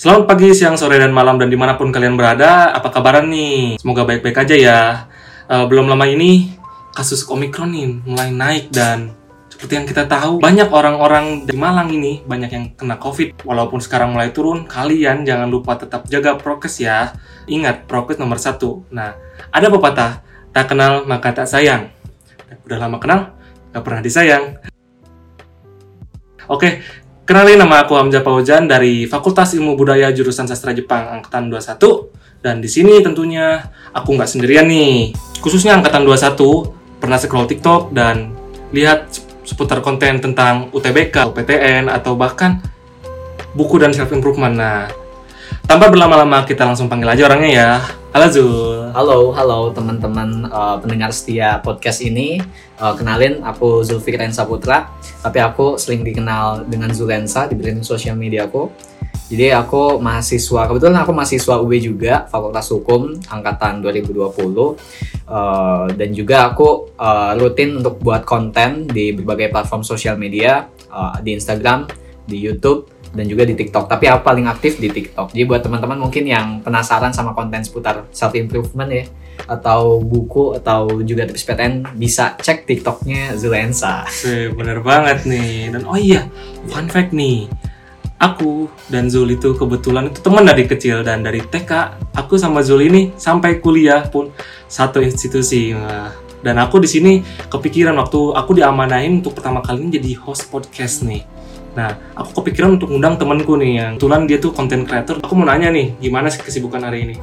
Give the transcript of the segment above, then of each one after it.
Selamat pagi, siang, sore, dan malam, dan di mana pun kalian berada, apa kabaran nih? Semoga baik-baik aja ya. Uh, belum lama ini, kasus Omikron nih mulai naik dan seperti yang kita tahu, banyak orang-orang di Malang ini banyak yang kena COVID. Walaupun sekarang mulai turun, kalian jangan lupa tetap jaga prokes ya. Ingat, prokes nomor satu. Nah, ada pepatah, tak kenal maka tak sayang. Udah lama kenal, gak pernah disayang. Oke, Kenalin nama aku Hamzah Paujan dari Fakultas Ilmu Budaya Jurusan Sastra Jepang Angkatan 21 dan di sini tentunya aku nggak sendirian nih. Khususnya Angkatan 21 pernah scroll TikTok dan lihat seputar konten tentang UTBK, UPTN atau bahkan buku dan self improvement. Nah, tanpa berlama-lama kita langsung panggil aja orangnya ya. Halo Zul. Halo, halo teman-teman uh, pendengar setia podcast ini. Uh, kenalin, aku Zulfikri Saputra. Tapi aku sering dikenal dengan Zulensa di branding sosial media aku. Jadi aku mahasiswa, kebetulan aku mahasiswa UB juga, Fakultas Hukum angkatan 2020. Uh, dan juga aku uh, rutin untuk buat konten di berbagai platform sosial media, uh, di Instagram, di YouTube, dan juga di TikTok. Tapi aku paling aktif di TikTok. Jadi buat teman-teman mungkin yang penasaran sama konten seputar self improvement ya atau buku atau juga tips PTN bisa cek TikToknya Zulensa. Bener banget nih. Dan oh iya, fun fact nih. Aku dan Zul itu kebetulan itu teman dari kecil dan dari TK aku sama Zul ini sampai kuliah pun satu institusi. dan aku di sini kepikiran waktu aku diamanain untuk pertama kali jadi host podcast nih Nah, aku kepikiran untuk undang temanku nih yang kebetulan dia tuh content creator. Aku mau nanya nih, gimana sih kesibukan hari ini?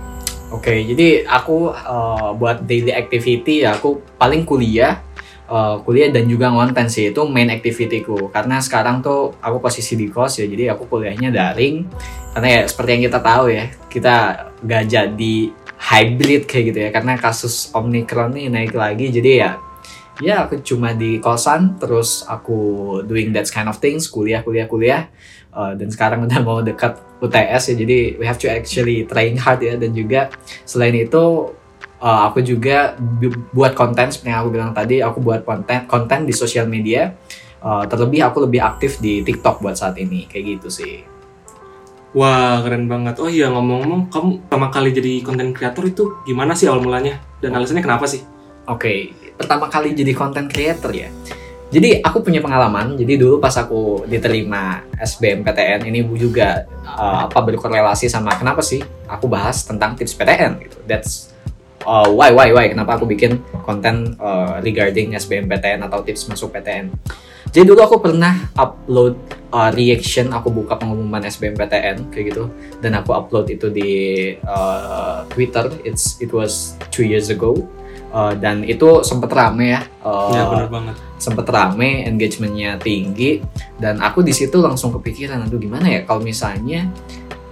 Oke, okay, jadi aku uh, buat daily activity ya aku paling kuliah, uh, kuliah dan juga ngonten sih itu main activityku. Karena sekarang tuh aku posisi di kos ya, jadi aku kuliahnya daring. Karena ya seperti yang kita tahu ya, kita gak jadi hybrid kayak gitu ya, karena kasus omikron nih naik lagi. Jadi ya ya aku cuma di kosan terus aku doing that kind of things kuliah kuliah kuliah uh, dan sekarang udah mau dekat UTS ya jadi we have to actually trying hard ya dan juga selain itu uh, aku juga buat konten seperti yang aku bilang tadi aku buat konten konten di sosial media uh, terlebih aku lebih aktif di TikTok buat saat ini kayak gitu sih Wah keren banget. Oh iya ngomong-ngomong, kamu pertama kali jadi konten kreator itu gimana sih awal mulanya? Dan alasannya kenapa sih? Oke, okay pertama kali jadi content creator ya. Jadi aku punya pengalaman. Jadi dulu pas aku diterima SBMPTN ini juga uh, apa berkorelasi sama kenapa sih aku bahas tentang tips PTN gitu. That's uh, why why why kenapa aku bikin konten uh, regarding SBMPTN atau tips masuk PTN. Jadi dulu aku pernah upload uh, reaction aku buka pengumuman SBMPTN kayak gitu dan aku upload itu di uh, Twitter. It's it was two years ago uh, dan itu sempet rame ya. Uh, ya benar banget. Sempet rame, engagementnya tinggi, dan aku di situ langsung kepikiran, aduh gimana ya kalau misalnya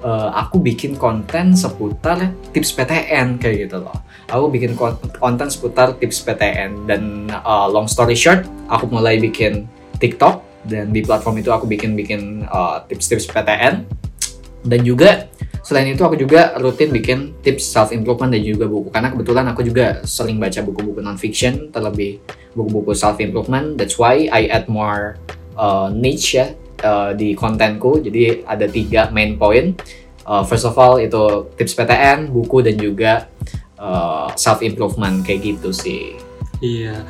uh, aku bikin konten seputar tips PTN kayak gitu loh. Aku bikin konten seputar tips PTN dan uh, long story short, aku mulai bikin TikTok dan di platform itu aku bikin-bikin uh, tips-tips PTN dan juga Selain itu aku juga rutin bikin tips self improvement dan juga buku karena kebetulan aku juga sering baca buku-buku non fiction terlebih buku-buku self improvement. That's why I add more uh, niche ya uh, di kontenku. Jadi ada tiga main point. Uh, first of all itu tips PTN, buku dan juga uh, self improvement kayak gitu sih. Iya,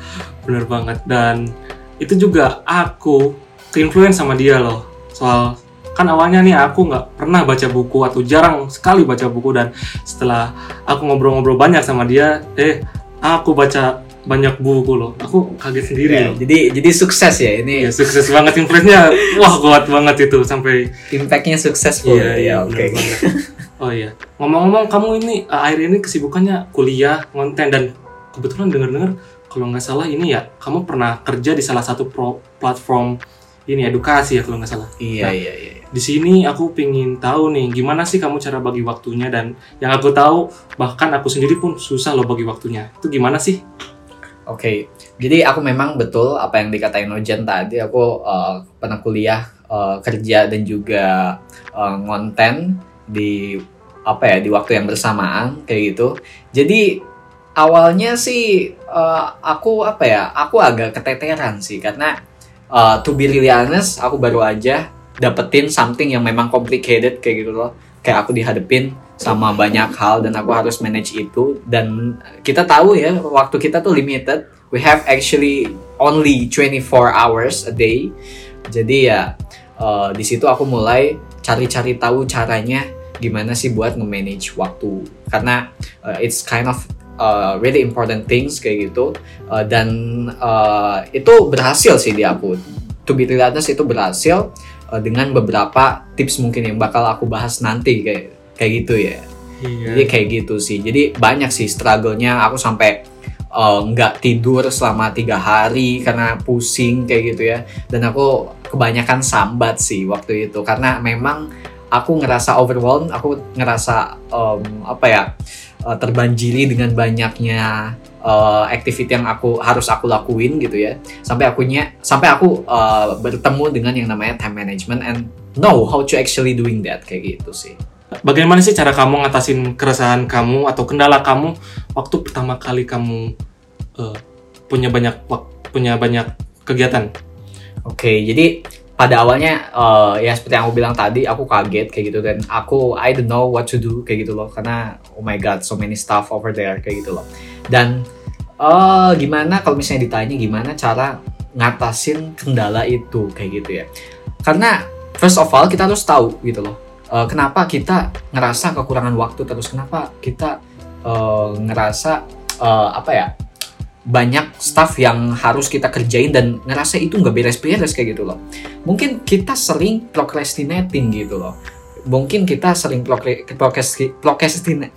bener banget dan itu juga aku keinfluence sama dia loh soal kan awalnya nih aku nggak pernah baca buku atau jarang sekali baca buku dan setelah aku ngobrol-ngobrol banyak sama dia eh aku baca banyak buku loh. Aku kaget sendiri ya, loh. jadi jadi sukses ya ini. Ya, sukses banget influence-nya. Wah kuat banget itu sampai impactnya sukses iya, iya oke. okay. oh iya. Ngomong-ngomong kamu ini eh, akhir ini kesibukannya kuliah konten dan kebetulan dengar-dengar kalau nggak salah ini ya kamu pernah kerja di salah satu pro platform ini edukasi ya kalau nggak salah. Iya nah, iya iya di sini aku pingin tahu nih gimana sih kamu cara bagi waktunya dan yang aku tahu bahkan aku sendiri pun susah loh bagi waktunya itu gimana sih? Oke, okay. jadi aku memang betul apa yang dikatain Ojan tadi. Aku uh, pernah kuliah, uh, kerja dan juga uh, ngonten di apa ya di waktu yang bersamaan kayak gitu. Jadi awalnya sih uh, aku apa ya aku agak keteteran sih karena uh, to be really honest aku baru aja dapetin something yang memang complicated kayak gitu loh. Kayak aku dihadepin sama banyak hal dan aku harus manage itu. Dan kita tahu ya waktu kita tuh limited. We have actually only 24 hours a day. Jadi ya uh, di situ aku mulai cari-cari tahu caranya gimana sih buat nge-manage waktu. Karena uh, it's kind of uh, really important things kayak gitu. Uh, dan uh, itu berhasil sih di aku. To be honest itu berhasil uh, dengan beberapa tips mungkin yang bakal aku bahas nanti kayak kayak gitu ya. Iya. jadi kayak gitu sih. Jadi banyak sih struggle-nya. Aku sampai uh, nggak tidur selama tiga hari karena pusing kayak gitu ya. Dan aku kebanyakan sambat sih waktu itu. Karena memang aku ngerasa overwhelmed aku ngerasa um, apa ya uh, terbanjiri dengan banyaknya uh, activity yang aku harus aku lakuin gitu ya sampai akunya sampai aku uh, bertemu dengan yang namanya time management and know how to actually doing that kayak gitu sih Bagaimana sih cara kamu ngatasin keresahan kamu atau kendala kamu waktu pertama kali kamu eh, punya banyak punya banyak kegiatan? Oke, jadi pada awalnya eh, ya seperti yang aku bilang tadi, aku kaget kayak gitu dan aku I don't know what to do kayak gitu loh karena oh my god so many stuff over there kayak gitu loh. Dan eh gimana kalau misalnya ditanya gimana cara ngatasin kendala itu kayak gitu ya? Karena first of all kita harus tahu gitu loh. eh, kenapa kita ngerasa kekurangan waktu terus kenapa kita eh, ngerasa eh, apa ya banyak stuff yang harus kita kerjain dan ngerasa itu nggak beres-beres kayak gitu loh. Mungkin kita sering procrastinating gitu loh. Mungkin kita sering procra- procrasti- procrastinate.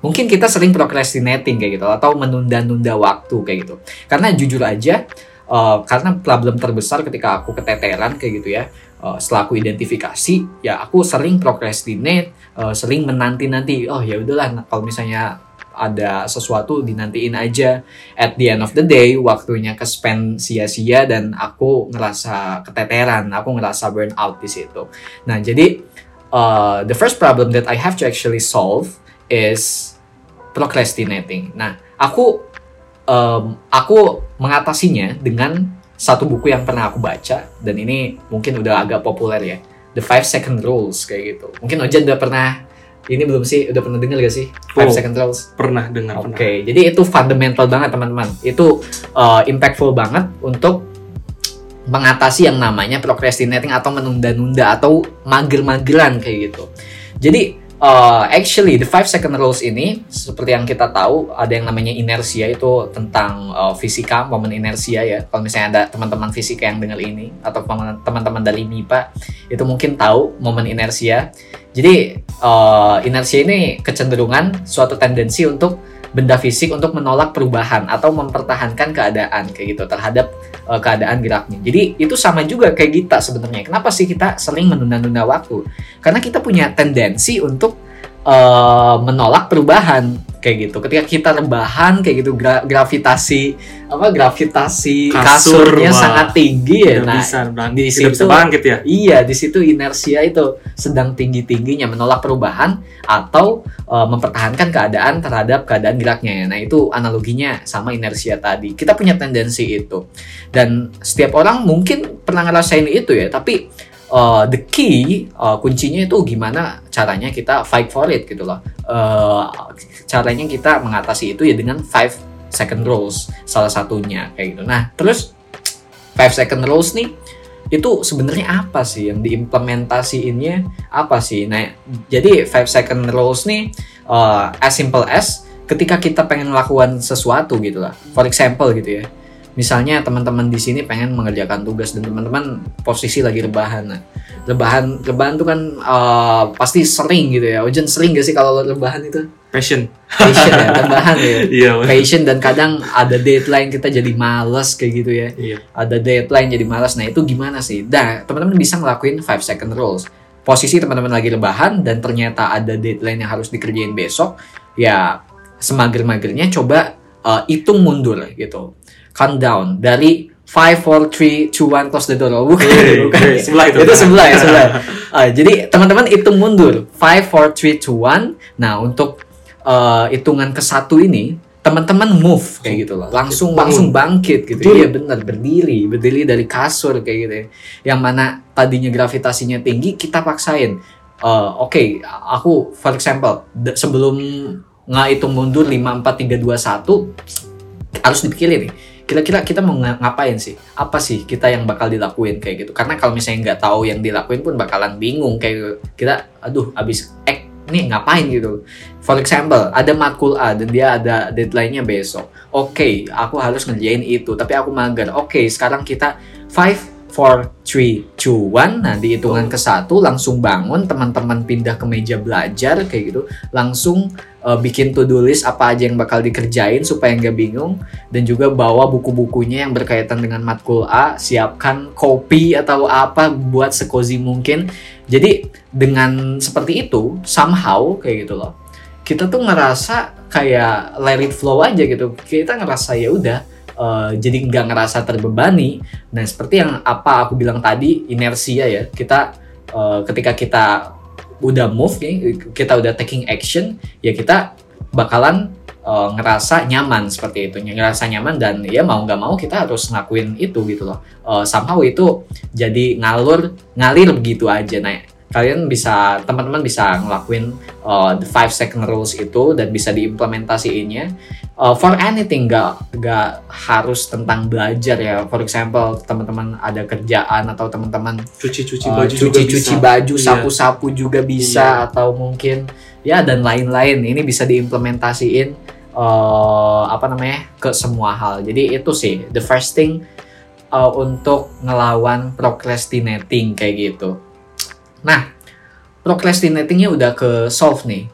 Mungkin kita sering procrastinating kayak gitu atau menunda-nunda waktu kayak gitu. Karena jujur aja eh, karena problem terbesar ketika aku keteteran kayak gitu ya. eh, setelah aku identifikasi, ya aku sering procrastinate, eh, sering menanti-nanti. Oh ya udahlah, nah, kalau misalnya ada sesuatu dinantiin aja at the end of the day waktunya ke spend sia-sia dan aku ngerasa keteteran, aku ngerasa burn out di situ. Nah, jadi uh, the first problem that I have to actually solve is procrastinating. Nah, aku um, aku mengatasinya dengan satu buku yang pernah aku baca dan ini mungkin udah agak populer ya. The Five Second Rules kayak gitu. Mungkin Ojan udah pernah ini belum sih udah pernah dengar gak sih Five Oh. Second Rules? Pernah dengar Oke, pernah. jadi itu fundamental banget teman-teman. Itu uh, impactful banget untuk mengatasi yang namanya procrastinating atau menunda-nunda atau mager-mageran kayak gitu. Jadi uh, actually the five second rules ini seperti yang kita tahu ada yang namanya inersia itu tentang uh, fisika momen inersia ya. Kalau misalnya ada teman-teman fisika yang dengar ini atau teman-teman dari MIPA itu mungkin tahu momen inersia. Jadi uh, inersia ini kecenderungan suatu tendensi untuk benda fisik untuk menolak perubahan atau mempertahankan keadaan kayak gitu terhadap uh, keadaan geraknya. Jadi itu sama juga kayak kita sebenarnya. Kenapa sih kita sering menunda-nunda waktu? Karena kita punya tendensi untuk uh, menolak perubahan kayak gitu. Ketika kita rebahan kayak gitu gra- gravitasi apa gravitasi Kasur, kasurnya wah. sangat tinggi ya. Tidak Nah, bisa di tidak bisa situ- bangkit ya. Iya, di situ inersia itu sedang tinggi-tingginya menolak perubahan atau uh, mempertahankan keadaan terhadap keadaan geraknya. Nah, itu analoginya sama inersia tadi. Kita punya tendensi itu. Dan setiap orang mungkin pernah ngerasain itu ya, tapi uh, the key uh, kuncinya itu gimana caranya kita fight for it gitu loh. Uh, caranya kita mengatasi itu ya dengan five second rules salah satunya kayak gitu. Nah, terus five second rules nih itu sebenarnya apa sih yang diimplementasiinnya apa sih? Nah, jadi five second rules nih uh, as simple as ketika kita pengen melakukan sesuatu gitu lah. For example gitu ya. Misalnya teman-teman di sini pengen mengerjakan tugas dan teman-teman posisi lagi rebahan. Nah, rebahan rebahan tuh kan uh, pasti sering gitu ya. Ojen sering gak sih kalau rebahan itu? Passion. Passion ya, rebahan ya. Bang. Passion dan kadang ada deadline kita jadi males kayak gitu ya Iya. ada deadline jadi malas. Nah, itu gimana sih? Nah, teman-teman bisa ngelakuin 5 second rules. Posisi teman-teman lagi rebahan dan ternyata ada deadline yang harus dikerjain besok, ya semager-magernya coba uh, hitung mundur gitu. Count down dari 5 4 3 2 1 close the door. Oh, bukan, bukan. sebelah itu. Itu sebelah ya, sebelah. Uh, jadi teman-teman hitung mundur 5 4 3 2 1. Nah, untuk uh, hitungan ke satu ini teman-teman move kayak gitu loh langsung Bangun. langsung bangkit gitu Berdiri. iya benar berdiri berdiri dari kasur kayak gitu ya yang mana tadinya gravitasinya tinggi kita paksain eh, oke aku for example sebelum ngitung mundur 5 4 3 2 1 harus dipikirin nih kira-kira kita mau nga- ngapain sih? Apa sih kita yang bakal dilakuin kayak gitu? Karena kalau misalnya nggak tahu yang dilakuin pun bakalan bingung kayak gitu. kita aduh abis ek nih ngapain gitu? For example ada matkul A dan dia ada deadline-nya besok. Oke aku harus ngerjain itu tapi aku mager. Oke sekarang kita 5 4 3 2 1 nah di hitungan ke satu langsung bangun teman-teman pindah ke meja belajar kayak gitu. Langsung uh, bikin to do list apa aja yang bakal dikerjain supaya nggak bingung. Dan juga bawa buku-bukunya yang berkaitan dengan matkul A siapkan kopi atau apa buat sekozi mungkin. Jadi dengan seperti itu somehow kayak gitu loh kita tuh ngerasa kayak let it flow aja gitu. Kita ngerasa ya udah eh, jadi nggak ngerasa terbebani. Nah seperti yang apa aku bilang tadi inersia ya. Kita eh, ketika kita udah move nih kita udah taking action ya kita bakalan eh, ngerasa nyaman seperti itu. Ngerasa nyaman dan ya mau nggak mau kita harus ngakuin itu gitu loh. Eh, somehow itu jadi ngalur ngalir begitu aja nah kalian bisa teman-teman bisa ngelakuin uh, the five second rules itu dan bisa diimplementasiinnya. Uh, for anything nggak nggak harus tentang belajar ya. For example teman-teman ada kerjaan atau teman-teman Cuci-cuci uh, baju juga cuci-cuci baju Iya. sapu-sapu juga bisa atau mungkin ya dan lain-lain. Ini bisa diimplementasiin uh, apa namanya ke semua hal. Jadi itu sih the first thing uh, untuk ngelawan procrastinating kayak gitu nah procrastinatingnya udah ke solve nih.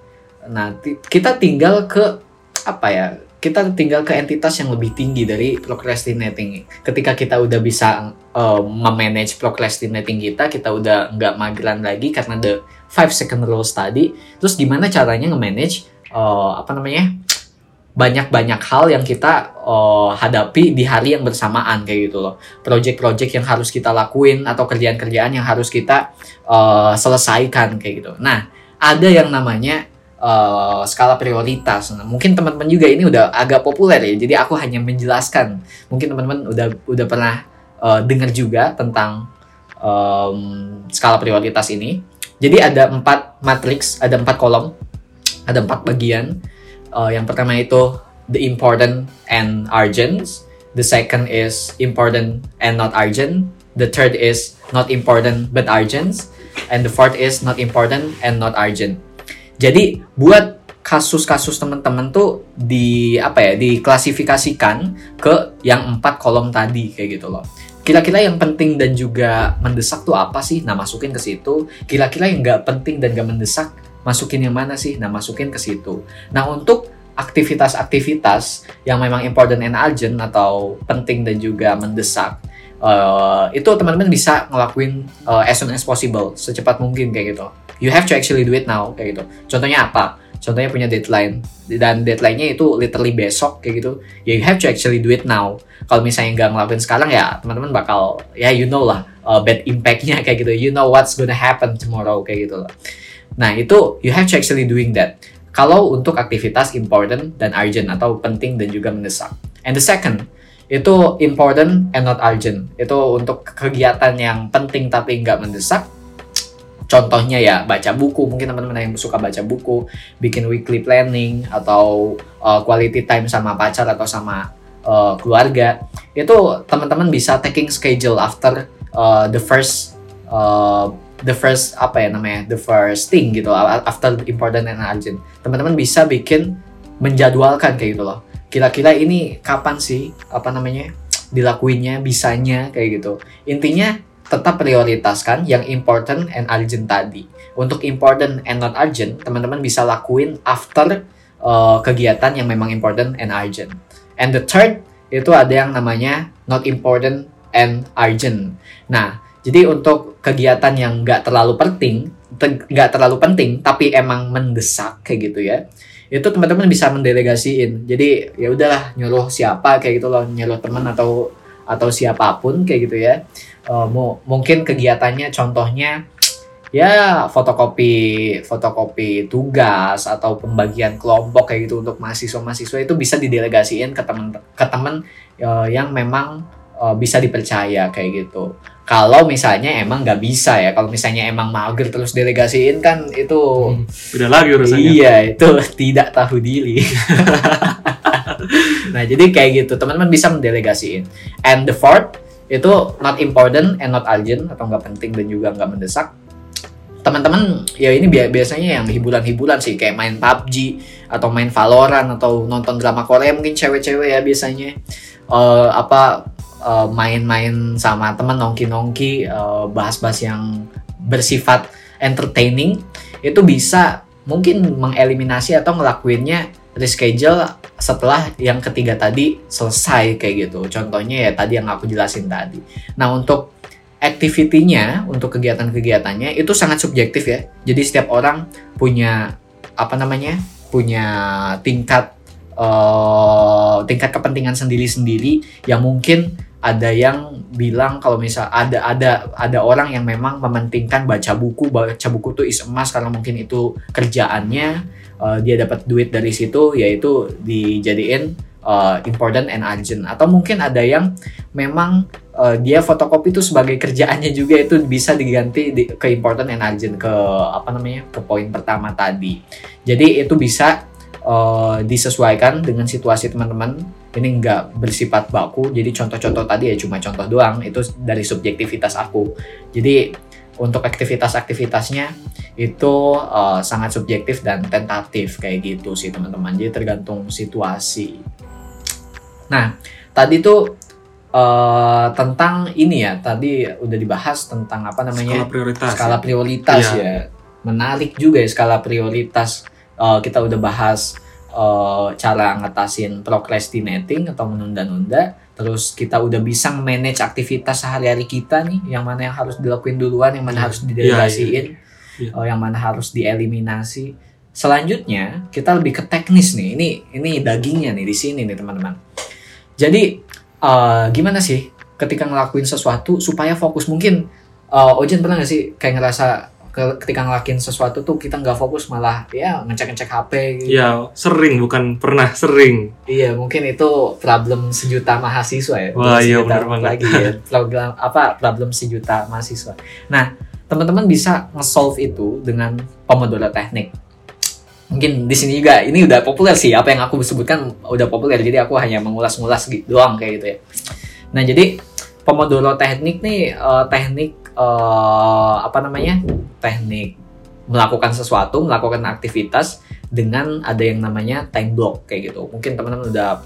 Nah kita tinggal ke apa ya kita tinggal ke entitas yang lebih tinggi dari procrastinating. Ketika kita udah bisa uh, memanage procrastinating kita kita udah nggak mageran lagi karena the five second rules tadi terus gimana caranya nge-manage uh, apa namanya banyak-banyak hal yang kita uh, hadapi di hari yang bersamaan kayak gitu loh project-project yang harus kita lakuin atau kerjaan-kerjaan yang harus kita uh, selesaikan kayak gitu nah ada yang namanya uh, skala prioritas. Nah, mungkin teman-teman juga ini udah agak populer ya. Jadi aku hanya menjelaskan. Mungkin teman-teman udah udah pernah uh, dengar juga tentang um, skala prioritas ini. Jadi ada empat matriks, ada empat kolom, ada empat bagian. Uh, yang pertama itu the important and urgent. The second is important and not urgent. The third is not important but urgent. And the fourth is not important and not urgent. Jadi buat kasus-kasus teman-teman tuh di apa ya diklasifikasikan ke yang empat kolom tadi kayak gitu loh. Kira-kira yang penting dan juga mendesak tuh apa sih? Nah masukin ke situ. Kira-kira yang nggak penting dan nggak mendesak masukin yang mana sih? Nah masukin ke situ. Nah untuk aktivitas-aktivitas yang memang important and urgent atau penting dan juga mendesak eh, itu teman-teman bisa ngelakuin eh, as soon as possible secepat mungkin kayak gitu. You have to actually do it now kayak gitu. Contohnya apa? Contohnya punya deadline. Dan deadline-nya itu literally besok kayak gitu. Ya you have to actually do it now. Kalau misalnya nggak ngelakuin sekarang ya teman-teman bakal ya you know lah uh, bad impact-nya kayak gitu. You know what's gonna happen tomorrow kayak gitu lah nah itu you have to actually doing that. Kalau untuk aktivitas important dan urgent atau penting dan juga mendesak. And the second itu important and not urgent. Itu untuk kegiatan yang penting tapi nggak mendesak. Contohnya ya baca buku. Mungkin teman-teman yang suka baca buku bikin weekly planning atau uh, quality time sama pacar atau sama uh, keluarga. Itu teman-teman bisa taking schedule after uh, the first uh, the first apa ya namanya the first thing gitu after important and urgent. Teman-teman bisa bikin menjadwalkan kayak gitu loh. Kira-kira ini kapan sih apa namanya dilakuinnya bisanya kayak gitu. Intinya tetap prioritaskan yang important and urgent tadi. Untuk important and not urgent teman-teman bisa lakuin after uh, kegiatan yang memang important and urgent. And the third itu ada yang namanya not important and urgent. Nah jadi untuk kegiatan yang nggak terlalu penting te- nggak terlalu penting tapi emang mendesak kayak gitu ya itu teman-teman bisa mendelegasiin. Jadi ya udahlah nyuruh siapa kayak gitu loh nyuruh teman atau atau siapa pun kayak gitu ya. Mu- mungkin kegiatannya contohnya ya fotokopi fotokopi tugas atau pembagian kelompok kayak gitu untuk mahasiswa-mahasiswa itu bisa didelegasiin ke teman ke teman eh, yang memang uh, bisa dipercaya kayak gitu. Kalau misalnya emang nggak bisa ya, kalau misalnya emang mager terus delegasiin kan itu Hmm, Udah lagi urusannya. Iya, itu tidak tahu diri. nah, jadi kayak gitu, teman-teman bisa mendelegasiin. And the fourth itu not important and not urgent atau nggak penting dan juga nggak mendesak. Teman-teman ya ini bi- biasanya yang hiburan-hiburan sih kayak main PUBG atau main Valorant atau nonton drama Korea mungkin cewek-cewek ya biasanya Eh, apa eh, main-main sama teman nongki-nongki eh, bahas-bahas yang bersifat entertaining itu bisa mungkin mengeliminasi atau ngelakuinnya reschedule setelah yang ketiga tadi selesai kayak gitu. Contohnya ya tadi yang aku jelasin tadi. Nah, untuk activity-nya, untuk kegiatan-kegiatannya itu sangat subjektif ya. Jadi setiap orang punya apa namanya? punya tingkat eh, tingkat kepentingan sendiri-sendiri yang mungkin ada yang bilang kalau misal ada ada ada orang yang memang mementingkan baca buku baca buku tuh is emas karena mungkin itu kerjaannya uh, dia dapat duit dari situ yaitu dijadiin uh, important and urgent. Atau mungkin ada yang memang uh, dia fotokopi itu sebagai kerjaannya juga itu bisa diganti di- ke important and urgent ke apa namanya ke poin pertama tadi. Jadi itu bisa uh, disesuaikan dengan situasi teman-teman. Ini nggak bersifat baku jadi contoh-contoh tadi ya cuma contoh doang itu dari subjektivitas aku. Jadi untuk aktivitas-aktivitasnya itu uh, sangat subjektif dan tentatif kayak gitu sih teman-teman. Jadi tergantung situasi. Nah tadi tuh uh, tentang ini ya tadi udah dibahas tentang apa namanya? Skala prioritas. skala prioritas Iya. ya. Menarik juga ya skala prioritas Uh, kita udah bahas uh, cara ngatasin procrastinating atau menunda-nunda. Terus kita udah bisa manage aktivitas sehari-hari kita nih yang mana yang harus dilakuin duluan yang mana Iya. harus didelegasiin Iya. uh, yang mana harus dieliminasi. Selanjutnya kita lebih ke teknis nih. Ini ini dagingnya nih di sini nih teman-teman. Jadi uh, gimana sih ketika ngelakuin sesuatu supaya fokus? Mungkin uh, Ojen pernah gak sih kayak ngerasa ketika ngelakuin sesuatu tuh kita nggak fokus malah ya ngecek-ngecek HP gitu. Ya, sering bukan pernah sering. Iya, mungkin itu problem sejuta mahasiswa ya. Wah, iya, bener banget. lagi ya. Program apa problem sejuta mahasiswa. Nah, teman-teman bisa nge-solve itu dengan Pomodoro teknik. Mungkin di sini juga ini udah populer sih apa yang aku sebutkan udah populer jadi aku hanya mengulas-ngulas gitu doang kayak gitu ya. Nah, jadi Pomodoro teknik nih eh, teknik eh, apa namanya? Teknik melakukan sesuatu, melakukan aktivitas dengan ada yang namanya time block kayak gitu. Mungkin teman-teman udah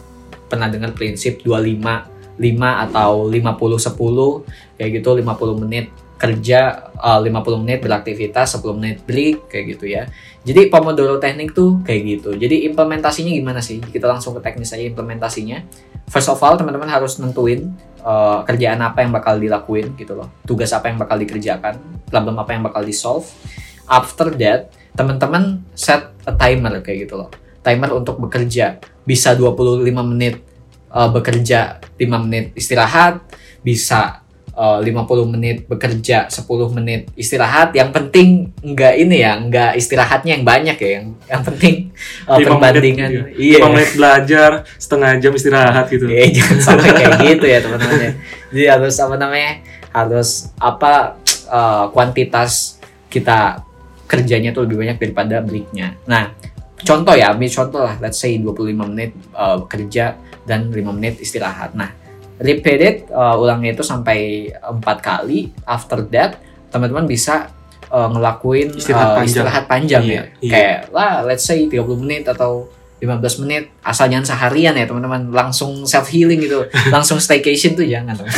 pernah dengar prinsip 25 5 atau 50 10 kayak gitu 50 menit kerja uh, 50 menit beraktivitas 10 menit break kayak gitu ya. Jadi Pomodoro teknik tuh kayak gitu. Jadi implementasinya gimana sih? Kita langsung ke teknis aja implementasinya. First of all teman-teman harus nentuin uh, kerjaan apa yang bakal dilakuin gitu loh. Tugas apa yang bakal dikerjakan, problem apa yang bakal di solve. After that, teman-teman set a timer kayak gitu loh. Timer untuk bekerja bisa 25 menit uh, bekerja 5 menit istirahat, bisa uh, 50 menit bekerja 10 menit istirahat. Yang penting enggak ini ya, enggak istirahatnya yang banyak ya. Yang yang penting uh, Lima perbandingan menit, iya. 5 menit belajar, setengah jam istirahat gitu. Iya, jangan sampai kayak gitu ya teman-teman ya. Jadi harus apa namanya? Harus apa eh, kuantitas kita kerjanya tuh lebih banyak daripada breaknya. Nah, contoh ya, ambil contoh lah, let's say 25 menit eh, kerja dan 5 menit istirahat. Nah, repeat it, eh, ulangnya itu sampai empat kali. After that, teman-teman bisa eh, ngelakuin Istirahat eh, panjang. istirahat panjang Iya, ya. iya. Kayak lah, let's say 30 menit atau 15 menit asal jangan seharian ya teman-teman langsung self healing gitu langsung staycation tuh jangan teman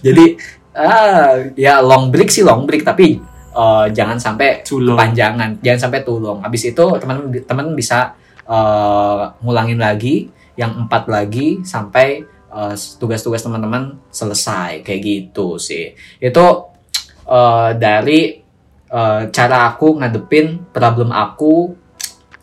jadi ah ya long break sih long break tapi eh, jangan sampai kepanjangan jangan sampai too long habis itu teman teman bisa eh, ngulangin lagi yang empat lagi sampai eh, tugas-tugas teman-teman selesai kayak gitu sih itu eh, dari eh, cara aku ngadepin problem aku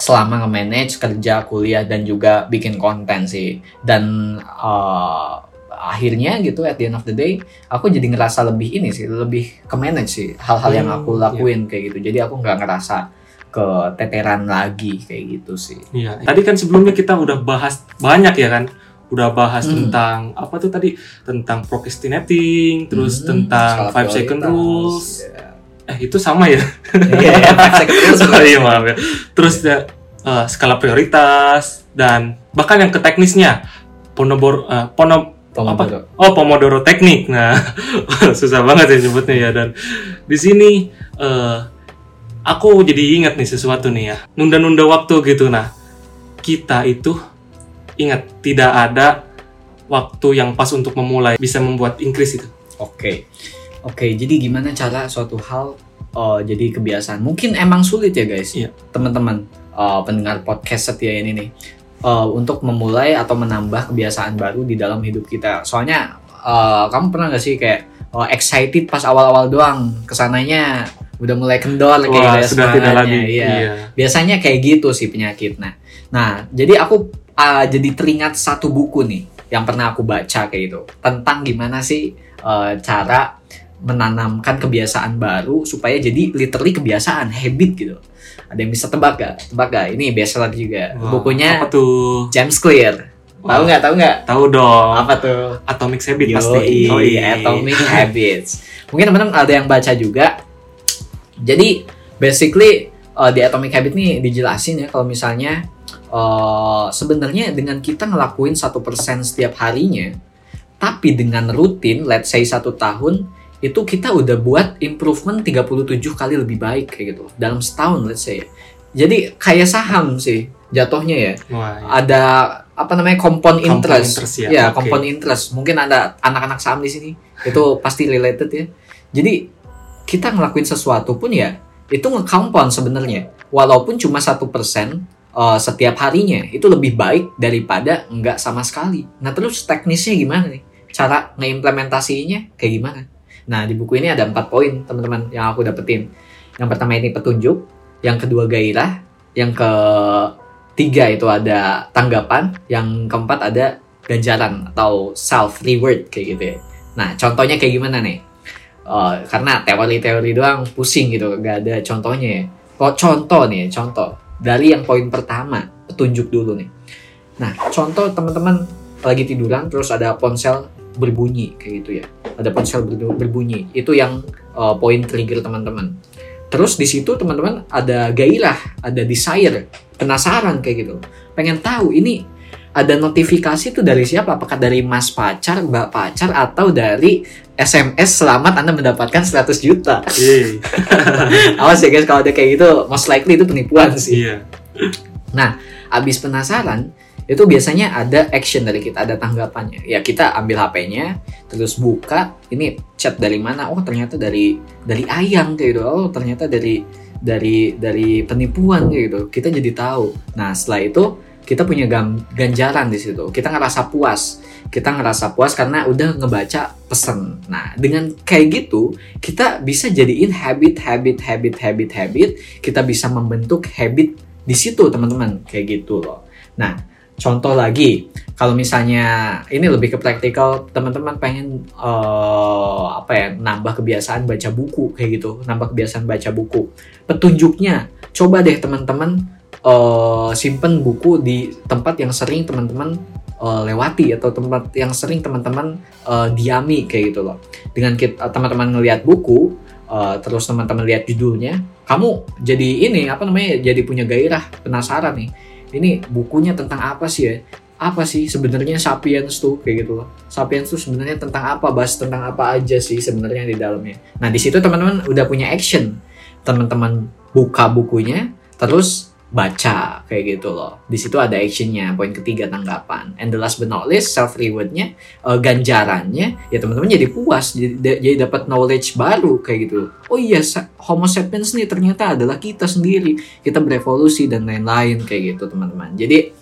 selama nge-manage kerja, kuliah dan juga bikin konten sih. Dan uh, akhirnya gitu at the end of the day aku jadi ngerasa lebih ini sih, lebih ke manage sih hal-hal yang Hmm, aku lakuin kayak gitu. Jadi aku nggak ngerasa keteteran lagi kayak gitu sih. Iya. Tadi kan sebelumnya kita udah bahas banyak ya kan udah bahas Hmm. tentang apa tuh tadi tentang procrastinating, terus Hmm, tentang five second rules. Iya. Eh itu sama ya? Iya, five second rules. Iya maaf ya. Terus ya, eh, skala prioritas dan bahkan yang ke teknisnya Pomodoro eh, Pono Pomodoro. Oh, Pomodoro teknik. Nah, susah banget ya nyebutnya ya dan di sini eh aku jadi ingat nih sesuatu nih ya. Nunda-nunda waktu gitu. Nah, kita itu ingat tidak ada waktu yang pas untuk memulai bisa membuat increase itu. Oke, oke. Jadi gimana cara suatu hal uh, jadi kebiasaan? Mungkin emang sulit ya guys, Iya. teman-teman uh, pendengar podcast setia ini nih, uh, untuk memulai atau menambah kebiasaan baru di dalam hidup kita. Soalnya uh, kamu pernah gak sih kayak uh, excited pas awal-awal doang, ke sananya udah mulai kendor kayak Wah, gitu sudah tidak lagi. Iya. Iya. Biasanya kayak gitu sih penyakit. Nah, nah jadi aku uh, jadi teringat satu buku nih yang pernah aku baca kayak gitu tentang gimana sih uh, cara menanamkan kebiasaan baru supaya jadi literally kebiasaan habit gitu. Ada yang bisa tebak gak? Tebak gak? Ini bestseller juga. Wah, Bukunya apa tuh? James Clear. Tahu nggak? Tahu nggak? Tahu dong. Apa tuh? Atomic Habit Yoi, pasti. Yoi. Atomic Habits. Mungkin teman-teman ada yang baca juga. Jadi basically uh, di Atomic Habit nih dijelasin ya kalau misalnya uh, sebenarnya dengan kita ngelakuin satu persen setiap harinya, tapi dengan rutin, let's say satu tahun, itu kita udah buat improvement 37 kali lebih baik kayak gitu dalam setahun let's say. Jadi kayak saham sih jatuhnya ya. Wah, iya. ada apa namanya kompon Compound interest, interest ya, ya oke. kompon interest. Mungkin ada anak-anak saham di sini. Itu pasti related ya. Jadi kita ngelakuin sesuatu pun ya itu nge-compound sebenarnya. Walaupun cuma satu persen uh, setiap harinya itu lebih baik daripada nggak sama sekali. Nah terus teknisnya gimana nih? Cara ngeimplementasinya kayak gimana? Nah di buku ini ada empat poin teman-teman yang aku dapetin. Yang pertama ini petunjuk yang kedua gairah yang ke tiga itu ada tanggapan, yang keempat ada ganjaran atau self reward kayak gitu ya. Nah contohnya kayak gimana nih? Eh, karena teori-teori doang pusing gitu, gak ada contohnya ya. Kok contoh nih, contoh dari yang poin pertama petunjuk dulu nih. Nah contoh teman-teman lagi tiduran terus ada ponsel berbunyi kayak gitu ya. Ada ponsel ber- berbunyi itu yang eh, poin trigger teman-teman. Terus di situ teman-teman ada gairah, ada desire, penasaran kayak gitu. Pengen tahu ini ada notifikasi tuh dari siapa? Apakah dari mas pacar, mbak pacar, atau dari SMS selamat Anda mendapatkan 100 juta? Yeay. Awas ya guys kalau ada kayak gitu, most likely itu penipuan sih. Iya. Abis penasaran, itu biasanya ada action dari kita, ada tanggapannya. Ya kita ambil HP-nya, terus buka, ini chat dari mana? Oh ternyata dari dari ayang kayak gitu. Oh ternyata dari dari dari penipuan kayak gitu. Kita jadi tahu. Nah setelah itu kita punya gam- ganjaran di situ. Kita ngerasa puas. Kita ngerasa puas karena udah ngebaca pesen. Nah dengan kayak gitu kita bisa jadiin habit, habit, habit, habit, habit. Kita bisa membentuk habit di situ teman-teman kayak gitu loh. Nah, contoh lagi, kalau misalnya ini lebih ke praktikal, teman-teman pengen eh, apa ya, nambah kebiasaan baca buku kayak gitu, nambah kebiasaan baca buku. Petunjuknya, coba deh teman-teman eh, simpen buku di tempat yang sering teman-teman eh, lewati atau tempat yang sering teman-teman eh, diami kayak gitu loh. Dengan kita teman-teman ngelihat buku, eh, terus teman-teman lihat judulnya, kamu jadi ini apa namanya, jadi punya gairah, penasaran nih ini bukunya tentang apa sih ya? Apa sih sebenarnya Sapiens tuh kayak gitu loh. Sapiens tuh sebenarnya tentang apa? Bahas tentang apa aja sih sebenarnya di dalamnya. Nah, di situ teman-teman udah punya action. Teman-teman buka bukunya terus baca kayak gitu loh. Di situ ada actionnya. Poin ketiga tanggapan. And the last but not least self rewardnya, eh, ganjarannya ya teman-teman jadi puas, jadi, jadi dapat knowledge baru kayak gitu. Oh iya, Homo sapiens nih ternyata adalah kita sendiri kita berevolusi dan lain-lain kayak gitu teman-teman jadi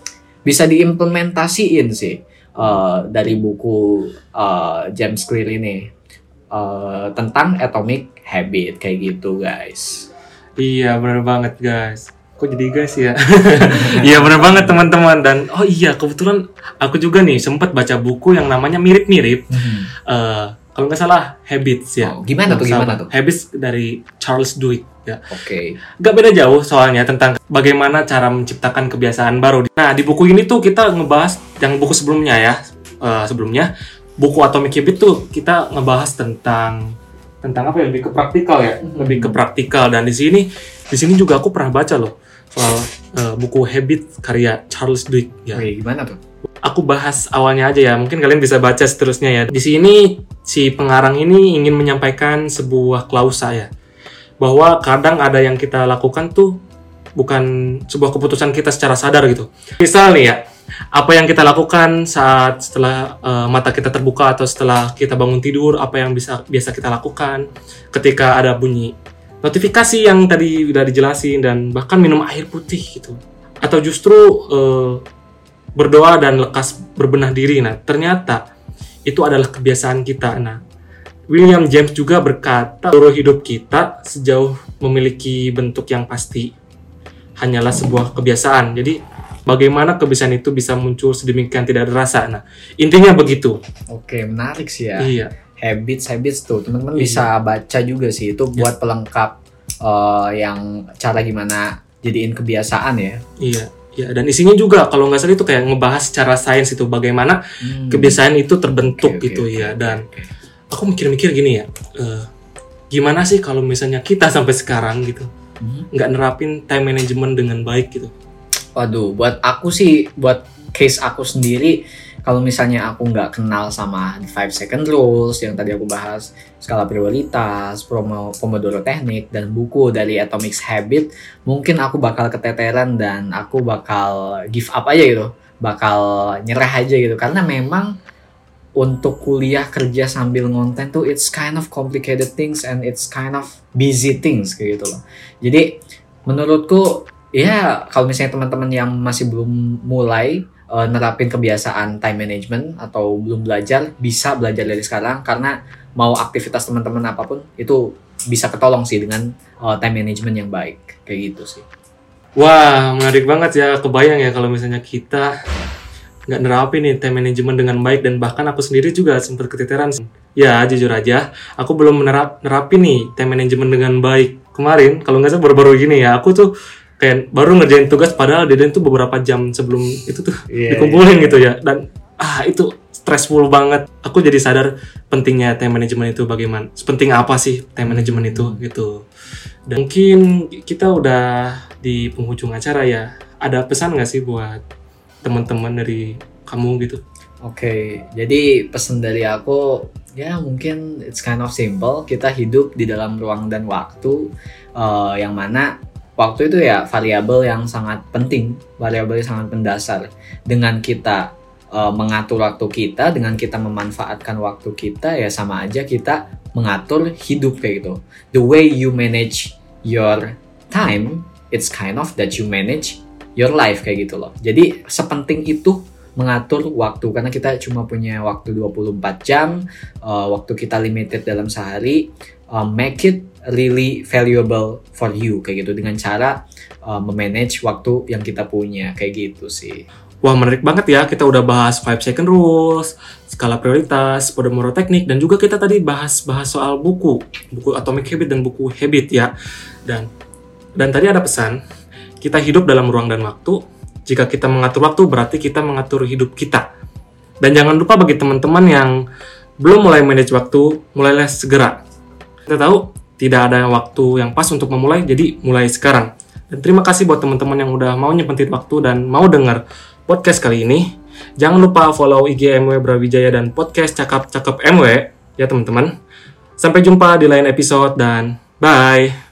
bisa diimplementasiin sih eh, dari buku eh, James Clear ini eh, tentang atomic habit kayak gitu guys Iya, benar banget, guys. Kok jadi guys ya? Iya, benar banget, teman-teman. Dan oh iya, kebetulan aku juga nih sempat baca buku yang namanya mirip-mirip. Eh, kalau nggak salah Habits ya. Oh, gimana tuh, gimana tuh? Habits dari Charles Duhigg ya. Oke. Gak beda jauh soalnya tentang bagaimana cara menciptakan kebiasaan baru. Nah di buku ini tuh kita ngebahas yang buku sebelumnya ya eh, sebelumnya buku Atomic Habit tuh kita ngebahas tentang tentang apa ya lebih ke praktikal ya Hmm. lebih ke praktikal dan di sini di sini juga aku pernah baca loh soal eh, buku Habit karya Charles Duhigg ya. Oke, gimana tuh? Aku bahas awalnya aja ya mungkin kalian bisa baca seterusnya ya. Di sini si pengarang ini ingin menyampaikan sebuah klausa ya bahwa kadang ada yang kita lakukan tuh bukan sebuah keputusan kita secara sadar gitu. Misal nih ya, apa yang kita lakukan saat setelah eh, mata kita terbuka atau setelah kita bangun tidur, apa yang bisa biasa kita lakukan ketika ada bunyi notifikasi yang tadi udah dijelasin dan bahkan minum air putih gitu. Atau justru eh, berdoa dan lekas berbenah diri. Nah, ternyata itu adalah kebiasaan kita. Nah, William James juga berkata, seluruh hidup kita sejauh memiliki bentuk yang pasti hanyalah sebuah kebiasaan. Jadi, bagaimana kebiasaan itu bisa muncul sedemikian tidak terasa. Nah, intinya begitu. Oke, menarik sih ya. Iya. Habits, habits tuh teman-teman Iya. bisa baca juga sih itu buat pelengkap eh, yang cara gimana jadiin kebiasaan ya. Iya. Ya, dan isinya juga kalau nggak salah itu kayak ngebahas secara sains itu bagaimana Hmm. kebiasaan itu terbentuk oke, gitu oke, ya dan aku mikir-mikir gini ya eh, gimana sih kalau misalnya kita sampai sekarang gitu Hmm. nggak nerapin time management dengan baik gitu Waduh, buat aku sih, buat case aku sendiri, kalau misalnya aku nggak kenal sama five second rules yang tadi aku bahas, skala prioritas, promo, pomodoro teknik, dan buku dari Atomic Habit, mungkin aku bakal keteteran dan aku bakal give up aja gitu, bakal nyerah aja gitu, karena memang untuk kuliah kerja sambil ngonten tuh it's kind of complicated things and it's kind of busy things kayak gitu loh. Jadi menurutku ya kalau misalnya teman-teman yang masih belum mulai eh, nerapin kebiasaan time management atau belum belajar bisa belajar dari sekarang. Karena mau aktivitas teman-teman apa pun itu bisa ketolong sih dengan eh, time management yang baik. Kayak gitu sih. wah menarik banget ya. Kebayang ya kalau misalnya kita nggak nerapin nih time management dengan baik. Dan bahkan aku sendiri juga sempat keteteran ya jujur aja aku belum menerap nerapin nih time management dengan baik. Kemarin kalau nggak salah baru-baru gini ya aku tuh kayak baru ngerjain tugas padahal deadline tuh beberapa jam sebelum itu tuh dikumpulin gitu ya. Dan ah itu stressful banget. Aku jadi sadar pentingnya time management itu bagaimana sepenting apa sih time management itu gitu. Dan mungkin kita udah di penghujung acara ya. Ada pesan nggak sih buat teman-teman dari kamu gitu? Oke, jadi pesan dari aku ya mungkin it's kind of simple. Kita hidup di dalam ruang dan waktu eh, yang mana waktu itu ya variabel yang sangat penting, variabel yang sangat mendasar. Dengan kita eh, mengatur waktu kita, dengan kita memanfaatkan waktu kita ya sama aja kita mengatur hidup kayak gitu. The way you manage your time, it's kind of that you manage your life kayak gitu loh. Jadi sepenting itu mengatur waktu karena kita cuma punya waktu 24 jam, uh, waktu kita limited dalam sehari, uh, make it really valuable for you kayak gitu dengan cara uh, memanage waktu yang kita punya kayak gitu sih. Wah menarik banget ya, kita udah bahas 5 second rules, skala prioritas, Pomodoro teknik, dan juga kita tadi bahas-bahas soal buku, buku Atomic Habit dan buku Habit ya. Dan dan tadi ada pesan, kita hidup dalam ruang dan waktu, jika kita mengatur waktu berarti kita mengatur hidup kita. Dan jangan lupa bagi teman-teman yang belum mulai manage waktu, mulailah segera. Kita tahu tidak ada waktu yang pas untuk memulai, jadi mulai sekarang. Dan terima kasih buat teman-teman yang udah mau nyempetin waktu dan mau dengar podcast kali ini. Jangan lupa follow IG MW Brawijaya dan podcast Cakap Cakep MW ya teman-teman. Sampai jumpa di lain episode dan bye.